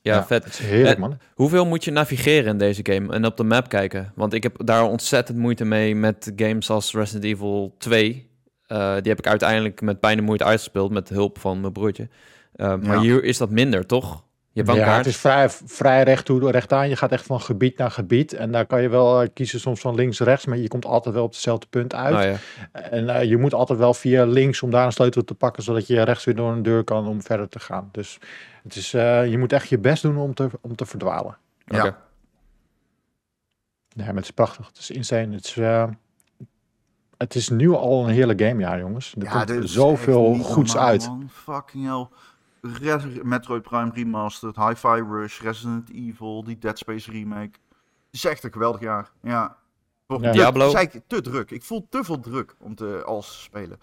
Ja, vet. Het is heerlijk, Eh, man. Hoeveel moet je navigeren in deze game en op de map kijken? Want ik heb daar ontzettend moeite mee met games als Resident Evil 2. Eh, die heb ik uiteindelijk met pijn en moeite uitgespeeld met hulp van mijn broertje. Eh, maar Ja. hier is dat minder, toch? Je een Ja, het is vrij, vrij recht toe, recht aan. Je gaat echt van gebied naar gebied. En daar kan je wel eh, kiezen soms van links, rechts. Maar je komt altijd wel op hetzelfde punt uit. Nou ja. En eh, je moet altijd wel via links om daar een sleutel te pakken, zodat je rechts weer door een deur kan om verder te gaan. Dus het is, eh, je moet echt je best doen om te, om te verdwalen. Oké. Ja. Ja, maar het is prachtig. Het is insane. Het is, het is nu al een hele gamejaar, jongens. Er komt dit is zoveel goeds normaal, uit. Man. Fucking hell. Metroid Prime Remastered, Hi-Fi Rush, Resident Evil, die Dead Space remake. Het is echt een geweldig jaar. Ja. Ja. te- Diablo. zei ik, te druk. Ik voel te veel druk om te als te spelen.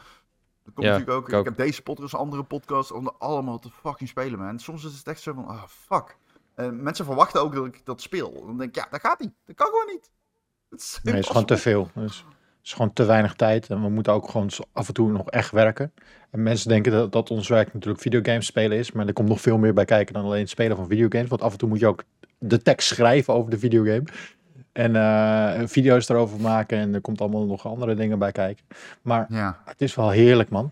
Dat komt Ja, natuurlijk ook. ik Ik, ook. heb deze podcast, andere podcasts, om er allemaal te fucking spelen, man. Soms is het echt zo van, ah, fuck. En mensen verwachten ook dat ik dat speel. Dan denk ik, ja, dat gaat niet. Dat kan gewoon niet. Het is, Nee, het is gewoon te veel. Het is, gewoon te weinig tijd. En we moeten ook gewoon af en toe nog echt werken. En mensen denken dat, dat ons werk natuurlijk videogames spelen is. Maar er komt nog veel meer bij kijken dan alleen het spelen van videogames. Want af en toe moet je ook de tekst schrijven over de videogame. En eh, video's erover maken. En er komt allemaal nog andere dingen bij kijken. Maar Ja. het is wel heerlijk, man.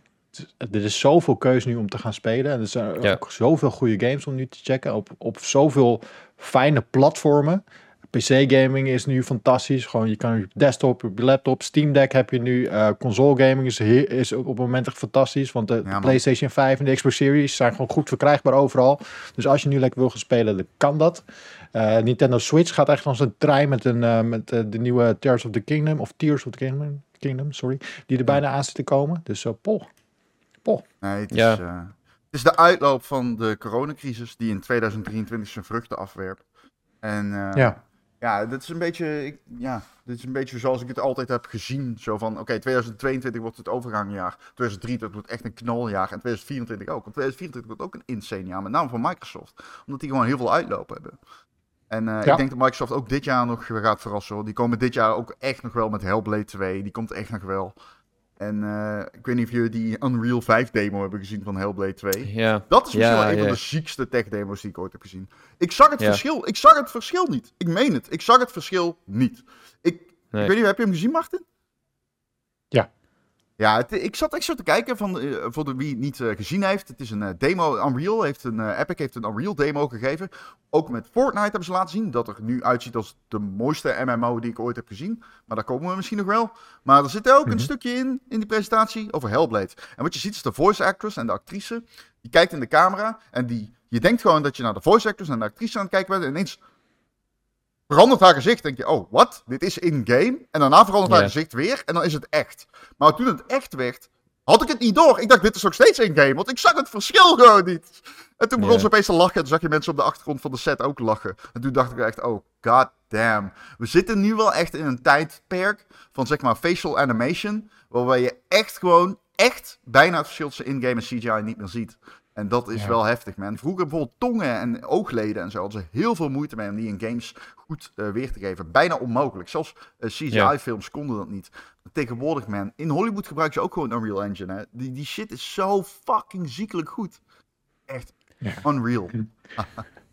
Het er is zoveel keuze nu om te gaan spelen. En er zijn Ja. ook zoveel goede games om nu te checken. Op, op zoveel fijne platformen. PC-gaming is nu fantastisch. Gewoon, je kan op je desktop, op je laptop, Steam Deck heb je nu. eh console gaming is, is op het moment echt fantastisch. Want de. PlayStation 5 en de Xbox Series zijn gewoon goed verkrijgbaar overal. Dus als je nu lekker wil gaan spelen, dan kan dat. Eh, Nintendo Switch gaat echt als een trein met, een, eh, met de nieuwe Tears of the Kingdom. Of Tears of the Kingdom, Kingdom sorry. Die er bijna aan zit te komen. Dus zo, poh. Nee, het, Ja. is, eh, het is de uitloop van de coronacrisis die in 2023 zijn vruchten afwerpt. En eh, Ja. Ja, dit is een beetje, ik, ja, dit is een beetje zoals ik het altijd heb gezien. Zo van, oké, 2022 wordt het overgangjaar. 2023 wordt echt een knaljaar. En 2024 ook. Want 2024 wordt ook een insane jaar. Met name voor Microsoft. Omdat die gewoon heel veel uitloop hebben. En eh, Ja. ik denk dat Microsoft ook dit jaar nog gaat verrassen. Hoor. Die komen dit jaar ook echt nog wel met Hellblade 2. Die komt echt nog wel. En eh, ik weet niet of jullie die Unreal 5 demo hebben gezien van Hellblade 2. Ja, Dat is misschien Ja, wel een van de ziekste tech-demo's die ik ooit heb gezien. Ik zag het verschil. Ik zag het verschil niet. Ik meen het. Ik zag het verschil niet. Ik, Nee. ik weet niet, heb je hem gezien, Martin? Ja. Het- ik zat echt zo te kijken van, eh, voor de, wie het niet eh, gezien heeft. Het is een eh, demo. Unreal heeft een, Epic heeft een Unreal demo gegeven. Ook met Fortnite hebben ze laten zien. Dat er nu uitziet als de mooiste MMO die ik ooit heb gezien. Maar daar komen we misschien nog wel. Maar er zit ook Mhm. een stukje in, in die presentatie, over Hellblade. En wat je ziet is de voice actress en de actrice. Die kijkt in de camera en die, je denkt gewoon dat je naar de voice actress en de actrice aan het kijken bent. En ineens verandert haar gezicht. denk je, oh, wat? Dit is in-game. En daarna verandert haar gezicht weer en dan is het echt. Maar toen het echt werd, had ik het niet door. Ik dacht, dit is nog steeds in-game, want ik zag het verschil gewoon niet. En toen begon ze opeens te lachen. En toen zag je mensen op de achtergrond van de set ook lachen. En toen dacht ik echt, oh, god damn. We zitten nu wel echt in een tijdperk van, zeg maar, facial animation. Waarbij je echt gewoon, echt bijna het verschil tussen in-game en CGI niet meer ziet. En dat is Ja. wel heftig, man. Vroeger bijvoorbeeld tongen en oogleden en zo hadden ze heel veel moeite mee om die in games goed eh, weer te geven. Bijna onmogelijk. Zelfs eh, CGI-films konden dat niet. Tegenwoordig, man. In Hollywood gebruiken ze ook gewoon Unreal Engine. Hè. Die, die shit is zo fucking ziekelijk goed. Echt Ja. unreal.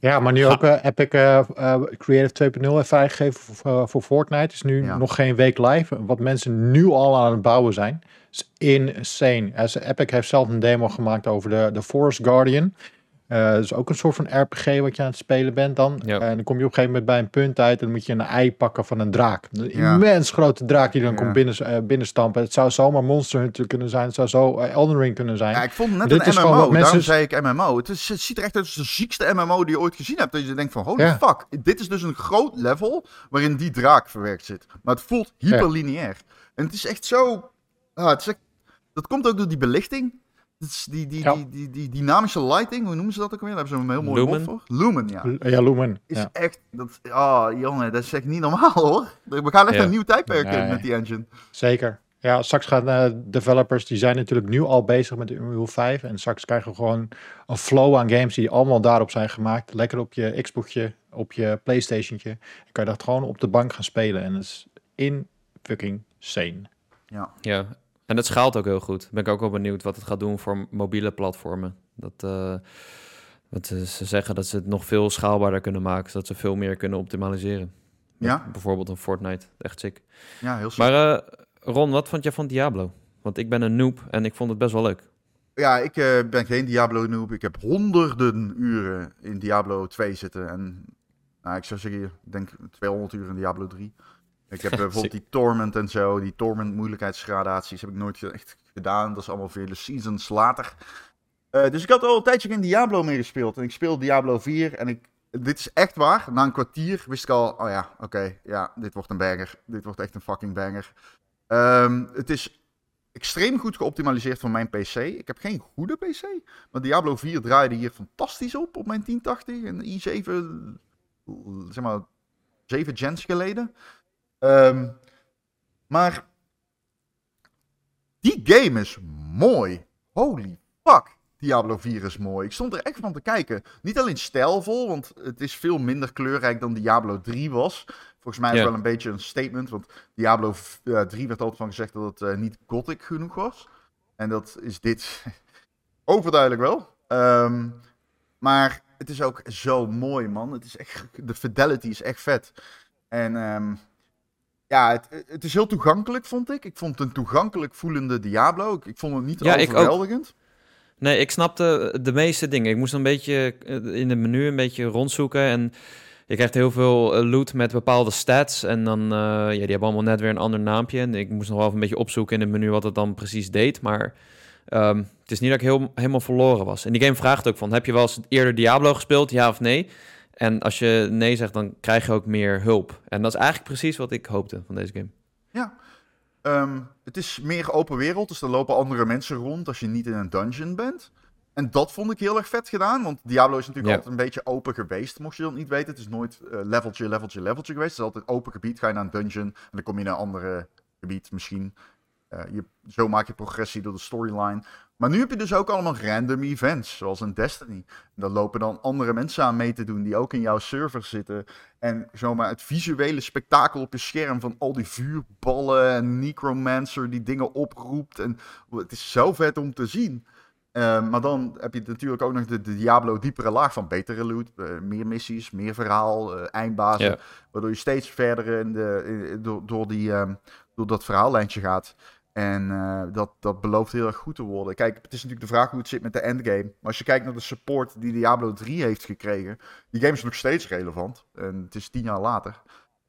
Ja, maar nu ook eh, Epic eh, eh, Creative 2.0 heeft vrijgegeven voor, voor Fortnite. Is nu Ja. nog geen week live. Wat mensen nu al aan het bouwen zijn. Is insane. As Epic heeft zelf een demo gemaakt over de, de Forest Guardian. Eh dus ook een soort van RPG wat je aan het spelen bent dan. Ja. En dan kom je op een gegeven moment bij een punt uit. En dan moet je een ei pakken van een draak. Een Ja. immens grote draak die dan Ja. komt binnen, eh, binnenstampen. Het zou zomaar Monster Hunter kunnen zijn. Het zou zo eh, Elden Ring kunnen zijn. Ja, ik vond het net Dit een is MMO. wat mensen- Daarom zei ik MMO. Het, is, het ziet er echt uit als de ziekste MMO die je ooit gezien hebt. Dat je denkt van, holy Ja. fuck. Dit is dus een groot level waarin die draak verwerkt zit. Maar het voelt hyperlineair. En het is echt zo... Ah, het is echt- dat komt ook door die belichting. Die, die, Ja. die, die, die dynamische lighting, hoe noemen ze dat ook weer? Daar hebben ze een heel mooi Lumen? woord voor. Lumen, ja. ja, Lumen. Is Ja. echt... Dat, ah, jongen, dat is echt niet normaal, hoor. We gaan echt Ja. een nieuw tijdperk in met die engine. Zeker. Ja, straks gaan eh, developers, die zijn natuurlijk nu al bezig met de Unreal 5. En straks krijgen we gewoon een flow aan games die allemaal daarop zijn gemaakt. Lekker op je Xboxje, op je Playstationtje. Dan kan je dat gewoon op de bank gaan spelen. En dat is in fucking sane. Ja. Ja, en het schaalt ook heel goed. Ben ik ook wel benieuwd wat het gaat doen voor mobiele platformen. Dat, dat eh, ze zeggen dat ze het nog veel schaalbaarder kunnen maken, zodat ze veel meer kunnen optimaliseren. Met Ja? Bijvoorbeeld een Fortnite, echt sick. Ja, heel sick. Maar eh, Ron, wat vond jij van Diablo? Want ik ben een noob en ik vond het best wel leuk. Ja, ik ben geen Diablo noob. Ik heb honderden uren in Diablo 2 zitten. En nou, ik zou zeggen, ik denk 200 uur in Diablo 3. Ik heb eh, bijvoorbeeld die Torment en zo, die Torment moeilijkheidsgradaties heb ik nooit echt gedaan. Dat is allemaal vele seasons later. Eh, dus ik had al een tijdje geen Diablo meer gespeeld. En ik speel Diablo 4 en ik, dit is echt waar. Na een kwartier wist ik al, oh ja, oké, ja, dit wordt een banger. Dit wordt echt een fucking banger. Ehm, het is extreem goed geoptimaliseerd voor mijn PC. Ik heb geen goede PC, maar Diablo 4 draaide hier fantastisch op op mijn 1080 en i7, zeg maar, 7 gens geleden. Ehm, maar die game is mooi. Holy fuck. Diablo 4 is mooi. Ik stond er echt van te kijken. Niet alleen stijlvol, want het is veel minder kleurrijk dan Diablo 3 was. Volgens mij is wel een beetje een statement, want Diablo v- eh, 3 werd altijd van gezegd dat het eh, niet gothic genoeg was. En dat is dit overduidelijk wel. Ehm, maar het is ook zo mooi, man. Het is echt, de fidelity is echt vet. En ehm, Ja, het, het is heel toegankelijk, vond ik. Ik vond het een toegankelijk voelende Diablo. Ik, ik vond het niet Ja, ik ook. overweldigend. Nee, ik snapte de meeste dingen. Ik moest een beetje eh, in het menu een beetje rondzoeken. En je krijgt heel veel eh, loot met bepaalde stats. En dan, eh, ja, die hebben allemaal net weer een ander naampje. En ik moest nog wel even een beetje opzoeken in het menu wat het dan precies deed. Maar ehm, het is niet dat ik heel, helemaal verloren was. En die game vraagt ook van, heb je wel eens eerder Diablo gespeeld, ja of nee? En als je nee zegt, dan krijg je ook meer hulp. En dat is eigenlijk precies wat ik hoopte van deze game. Ja. Ehm, het is meer open wereld, dus er lopen andere mensen rond als je niet in een dungeon bent. En dat vond ik heel erg vet gedaan, want Diablo is natuurlijk Ja. altijd een beetje open geweest, mocht je dat niet weten. Het is nooit eh, leveltje, leveltje, leveltje geweest. Het is altijd open gebied, ga je naar een dungeon en dan kom je naar een ander gebied misschien. Eh, je, zo maak je progressie door de storyline. Maar nu heb je dus ook allemaal random events, zoals in Destiny. En daar lopen dan andere mensen aan mee te doen die ook in jouw server zitten. En zomaar het visuele spektakel op je scherm van al die vuurballen en Necromancer die dingen oproept. En het is zo vet om te zien. Eh, maar dan heb je natuurlijk ook nog de, de Diablo diepere laag van betere loot, eh, meer missies, meer verhaal, eh, eindbazen. Waardoor je steeds verder in de, in- door, door, die, ehm, door dat verhaallijntje gaat. En eh, dat, dat belooft heel erg goed te worden. Kijk, het is natuurlijk de vraag hoe het zit met de endgame. Maar als je kijkt naar de support die Diablo 3 heeft gekregen, die game is nog steeds relevant. En het is tien jaar later.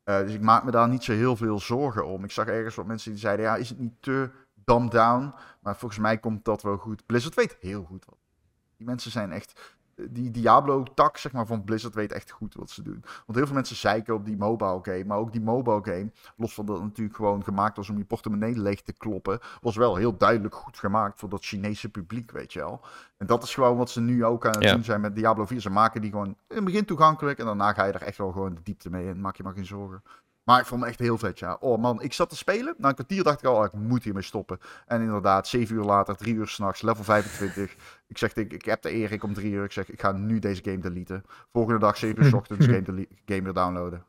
Eh, dus ik maak me daar niet zo heel veel zorgen om. Ik zag ergens wat mensen die zeiden, ja, is het niet te dumbed down? Maar volgens mij komt dat wel goed. Blizzard weet heel goed wat. Die mensen zijn echt... Die Diablo-tak zeg maar, van Blizzard weet echt goed wat ze doen. Want heel veel mensen zeiken op die mobile game. Maar ook die mobile game, los van dat het natuurlijk gewoon gemaakt was om je portemonnee leeg te kloppen, was wel heel duidelijk goed gemaakt voor dat Chinese publiek, weet je wel. En dat is gewoon wat ze nu ook aan het Ja. doen zijn met Diablo 4. Ze maken die gewoon in het begin toegankelijk en daarna ga je er echt wel gewoon de diepte mee in. Maak je maar geen zorgen. Maar ik vond het echt heel vet, ja. Oh man, ik zat te spelen. Na een kwartier dacht ik al, oh, ik moet hiermee stoppen. En inderdaad, zeven uur later, drie uur s'nachts, level 25. Ik zeg, ik, ik heb de eer, ik om drie uur. Ik zeg, ik ga nu deze game deleten. Volgende dag, zeven uur s ochtends, game, dele- game weer downloaden.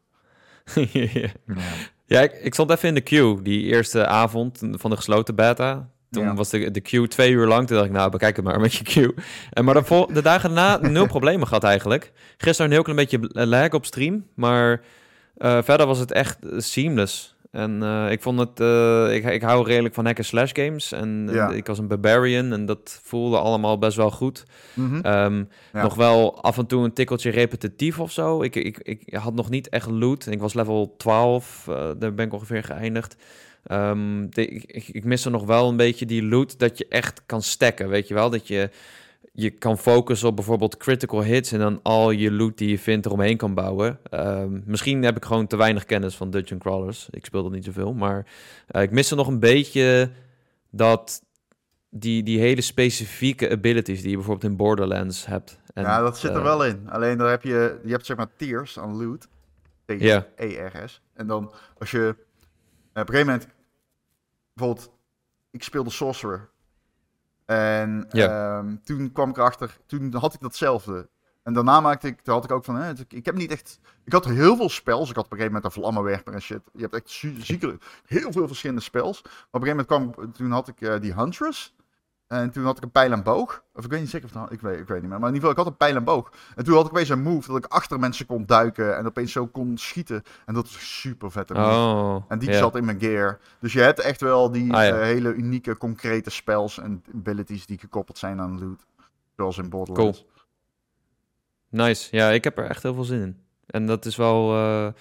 ja, ja ik, ik stond even in de queue die eerste avond van de gesloten beta. Toen Ja. was de, de queue twee uur lang. Toen dacht ik, nou, bekijk het maar met je queue. En maar de, vol- de dagen daarna nul problemen gehad eigenlijk. Gisteren een heel klein beetje lag op stream. Maar eh, verder was het echt seamless. En eh, ik vond het... eh, ik, ik hou redelijk van hack slash games. En, Ja. en ik was een barbarian. En dat voelde allemaal best wel goed. Mhm. Ehm, Ja. Nog wel af en toe een tikkeltje repetitief of zo. Ik, ik, ik had nog niet echt loot. Ik was level 12, eh, daar ben ik ongeveer geëindigd. Ehm, de, ik, ik, ik miste nog wel een beetje die loot dat je echt kan stacken, weet je wel? Dat je, je kan focussen op bijvoorbeeld critical hits en dan al je loot die je vindt eromheen kan bouwen. Ehm, misschien heb ik gewoon te weinig kennis van dungeon crawlers. Ik speel dat niet zoveel, maar eh, ik miste nog een beetje dat die, die hele specifieke abilities die je bijvoorbeeld in Borderlands hebt. En, ja, dat zit er eh, wel in. Alleen daar heb je, je hebt zeg maar tiers aan loot. Ja. T-E-R-S. En dan als je op een gegeven moment, bijvoorbeeld, ik speelde Sorcerer. En Ja. ehm, toen kwam ik erachter, toen had ik datzelfde. En daarna maakte ik, toen had ik ook van, hè, ik- heb niet echt, ik had heel veel spels. Ik had op een gegeven moment een vlammenwerper en shit. Je hebt echt zieke, heel veel verschillende spels. Maar op een gegeven moment kwam, toen had ik eh, die Huntress. En toen had ik een pijl en boog. Of ik weet niet zeker of het, ik weet, ik weet niet meer. Maar in ieder geval, ik had een pijl en boog. En toen had ik opeens een move dat ik achter mensen kon duiken. En opeens zo kon schieten. En dat was super vet. Oh, En die zat in mijn gear. Dus je hebt echt wel die Ah, ja. eh, hele unieke, concrete spells en abilities die gekoppeld zijn aan loot. Zoals in Borderlands. Nice. Ja, ik heb er echt heel veel zin in. En dat is wel eh,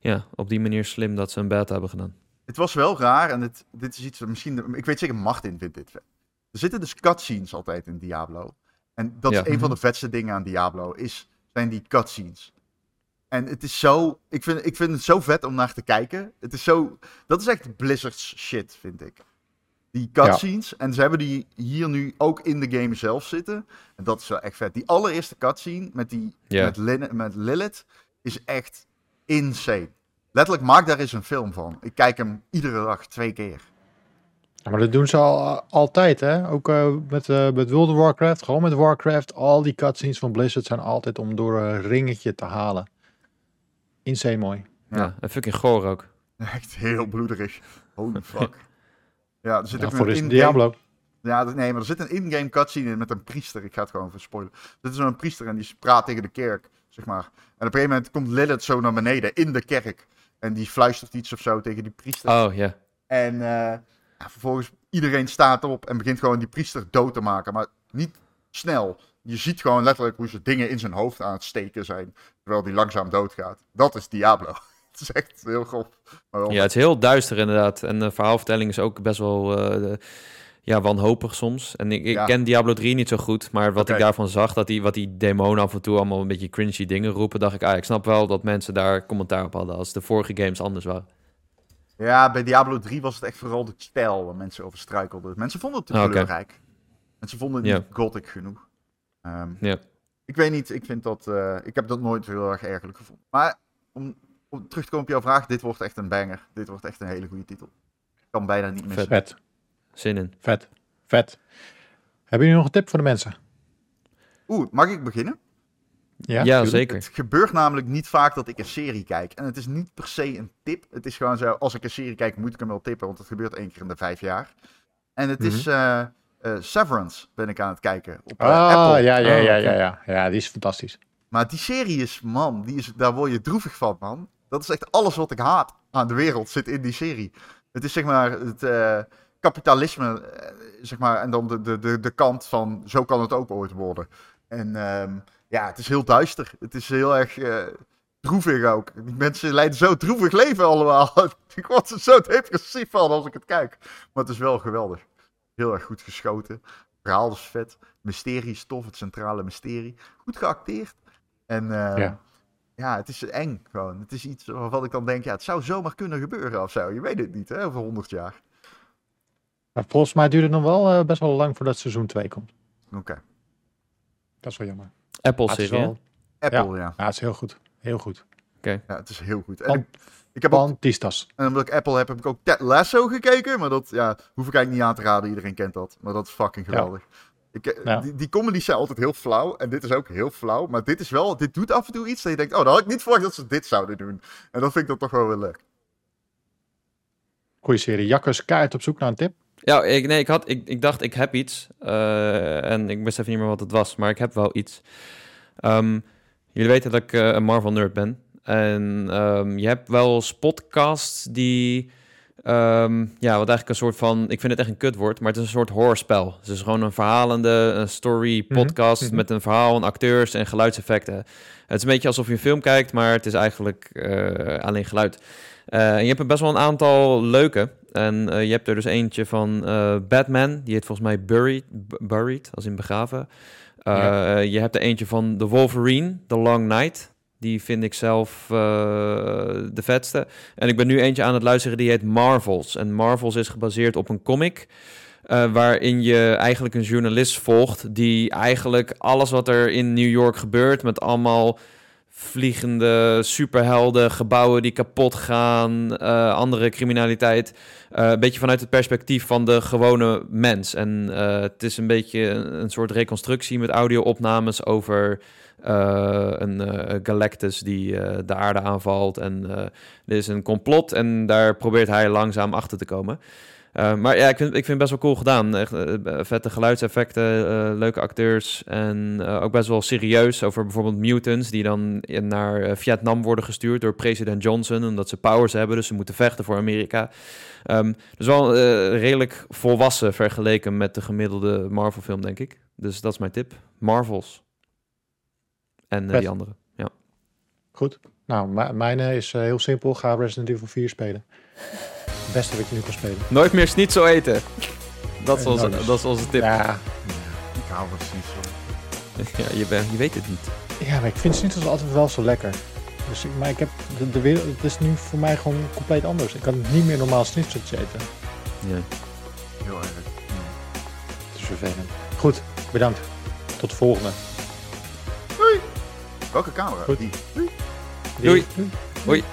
ja, op die manier slim dat ze een beta hebben gedaan. Het was wel raar en het, dit is iets misschien... Ik weet zeker, Martin vindt dit vet. Er zitten dus cutscenes altijd in Diablo. En dat Ja. is een van de vetste dingen aan Diablo, is, zijn die cutscenes. En het is zo... Ik vind, ik vind het zo vet om naar te kijken. Het is zo... Dat is echt Blizzard's shit, vind ik. Die cutscenes. En ze hebben die hier nu ook in de game zelf zitten. En dat is wel echt vet. Die allereerste cutscene met, die, met, Lin- met Lilith is echt insane. Letterlijk, maak daar eens een film van. Ik kijk hem iedere dag twee keer. Ja, maar dat doen ze al, altijd, hè? Ook eh, met, eh, met World of Warcraft, gewoon met Warcraft. Al die cutscenes van Blizzard zijn altijd om door een ringetje te halen. Insane mooi. Ja, Ja. en fucking goor ook. Echt heel bloederig. Holy fuck. Ja, er zit Ja, ook voor een. Diablo. Ja, nee, maar er zit een in-game cutscene in met een priester. Ik ga het gewoon verspoilen. Er is zo'n priester en die praat tegen de kerk, zeg maar. En op een gegeven moment komt Lilith zo naar beneden in de kerk. En die fluistert iets of zo tegen die priester. Oh, ja. En eh, ja, vervolgens iedereen staat op en begint gewoon die priester dood te maken. Maar niet snel. Je ziet gewoon letterlijk hoe ze dingen in zijn hoofd aan het steken zijn. Terwijl die langzaam doodgaat. Dat is Diablo. Het is echt heel grof. Wel- Ja, het is heel duister inderdaad. En de verhaalvertelling is ook best wel eh, ja, wanhopig soms. En ik, ik Ja. ken Diablo 3 niet zo goed, maar wat ik daarvan zag, dat die, wat die demonen af en toe allemaal een beetje cringy dingen roepen, dacht ik, ah, ik snap wel dat mensen daar commentaar op hadden als de vorige games anders waren. Ja, bij Diablo 3 was het echt vooral de stijl waar mensen over struikelden. Mensen vonden het te Ah, kleurrijk. Mensen vonden het niet gothic genoeg. Ehm, Ja. Ik weet niet, ik vind dat... eh, ik heb dat nooit heel erg ergerlijk gevonden. Maar om, om terug te komen op jouw vraag, dit wordt echt een banger. Dit wordt echt een hele goede titel. Ik kan bijna niet missen. Vet, Zin in. vet, vet. Hebben jullie nog een tip voor de mensen? Oeh, mag ik beginnen? Ja, zeker. Het gebeurt namelijk niet vaak dat ik een serie kijk. En het is niet per se een tip. Het is gewoon zo, als ik een serie kijk, moet ik hem wel tippen. Want het gebeurt één keer in de vijf jaar. En het is eh, eh, Severance, ben ik aan het kijken. Op eh, Ah, Apple. ja, ja, Oh, ja, ja, ja. Ja, die is fantastisch. Maar die serie is, man, die is, daar word je droevig van, man. Dat is echt alles wat ik haat aan de wereld zit in die serie. Het is zeg maar het eh, kapitalisme, zeg maar, en dan de, de, de, de kant van zo kan het ook ooit worden. En ehm, ja, het is heel duister. Het is heel erg eh, droevig ook. Die mensen leiden zo droevig leven allemaal. ik word er zo depressief van als ik het kijk. Maar het is wel geweldig. Heel erg goed geschoten. Het verhaal is vet. Mysterie is tof, het centrale mysterie. Goed geacteerd. En eh, Ja. ja. het is eng gewoon. Het is iets waarvan ik dan denk, ja, het zou zomaar kunnen gebeuren of zo. Je weet het niet, hè, over 100 jaar. Maar volgens mij duurt het nog wel eh, best wel lang voordat seizoen 2 komt. Oké. Dat is wel jammer. Apple-serie, Ah, wel, Apple, ja. ja, het is heel goed. Heel goed. ja. het is heel goed. En Pan- ik, ik heb ook, en omdat ik Apple heb, heb ik ook Ted Lasso gekeken. Maar dat ja, hoef ik eigenlijk niet aan te raden. Iedereen kent dat. Maar dat is fucking Ja. geweldig. Ik, eh, Ja. die, die comedies zijn altijd heel flauw. En dit is ook heel flauw. Maar dit is wel, dit doet af en toe iets dat je denkt, oh, dat had ik niet verwacht dat ze dit zouden doen. En dat vind ik dan toch wel weer leuk. Goeie serie. Jakkers kaart op zoek naar een tip. Ja, ik, nee, ik, had, ik, ik dacht, ik heb iets. eh, en ik wist even niet meer wat het was, maar ik heb wel iets. Ehm, jullie weten dat ik eh, een Marvel-nerd ben. En ehm, je hebt wel eens podcasts die... ehm, ja, wat eigenlijk een soort van... Ik vind het echt een kutwoord, maar het is een soort hoorspel. Het is gewoon een verhalende een story Mhm, podcast mhm. met een verhaal en acteurs en geluidseffecten. Het is een beetje alsof je een film kijkt, maar het is eigenlijk eh, alleen geluid. Eh, je hebt er best wel een aantal leuke. En eh, je hebt er dus eentje van eh, Batman. Die heet volgens mij Buried, Buried als in begraven. Ja. Je hebt er eentje van The Wolverine, The Long Night. Die vind ik zelf de vetste. En ik ben nu eentje aan het luisteren die heet Marvels. En Marvels is gebaseerd op een comic. waarin je eigenlijk een journalist volgt. die eigenlijk alles wat er in New York gebeurt. met allemaal vliegende superhelden, gebouwen die kapot gaan, eh, andere criminaliteit. eh, een beetje vanuit het perspectief van de gewone mens. En eh, het is een beetje een, soort reconstructie met audio-opnames over een Galactus die de aarde aanvalt. En er is een complot en daar probeert hij langzaam achter te komen. Eh, maar ja, ik vind, ik vind het best wel cool gedaan. Echt eh, vette geluidseffecten, eh, leuke acteurs. En eh, ook best wel serieus over bijvoorbeeld mutants... die dan naar eh, Vietnam worden gestuurd door president Johnson... omdat ze powers hebben, dus ze moeten vechten voor Amerika. Ehm, dus wel eh, redelijk volwassen vergeleken met de gemiddelde Marvel-film, denk ik. Dus dat is mijn tip. Marvels. En eh, die andere. Ja. Goed. Nou, m- mijne is eh, heel simpel. Ga Resident Evil 4 spelen. Het beste wat ik nu kan spelen. Nooit meer schnitzel eten. Dat is, Eh, onze, dat is onze tip. Ja, Ik hou van Sniesel. Ja, je, je weet het niet. ja, maar ik vind Snitzels altijd wel zo lekker. Dus ik, maar ik heb de, de wereld, het is nu voor mij gewoon compleet anders. Ik kan niet meer normaal snitseltje eten. Ja. Heel erg. Het is vervelend. Goed, bedankt. Tot de volgende. Welke camera? Goed. Die. Doei. Doei. Hoi.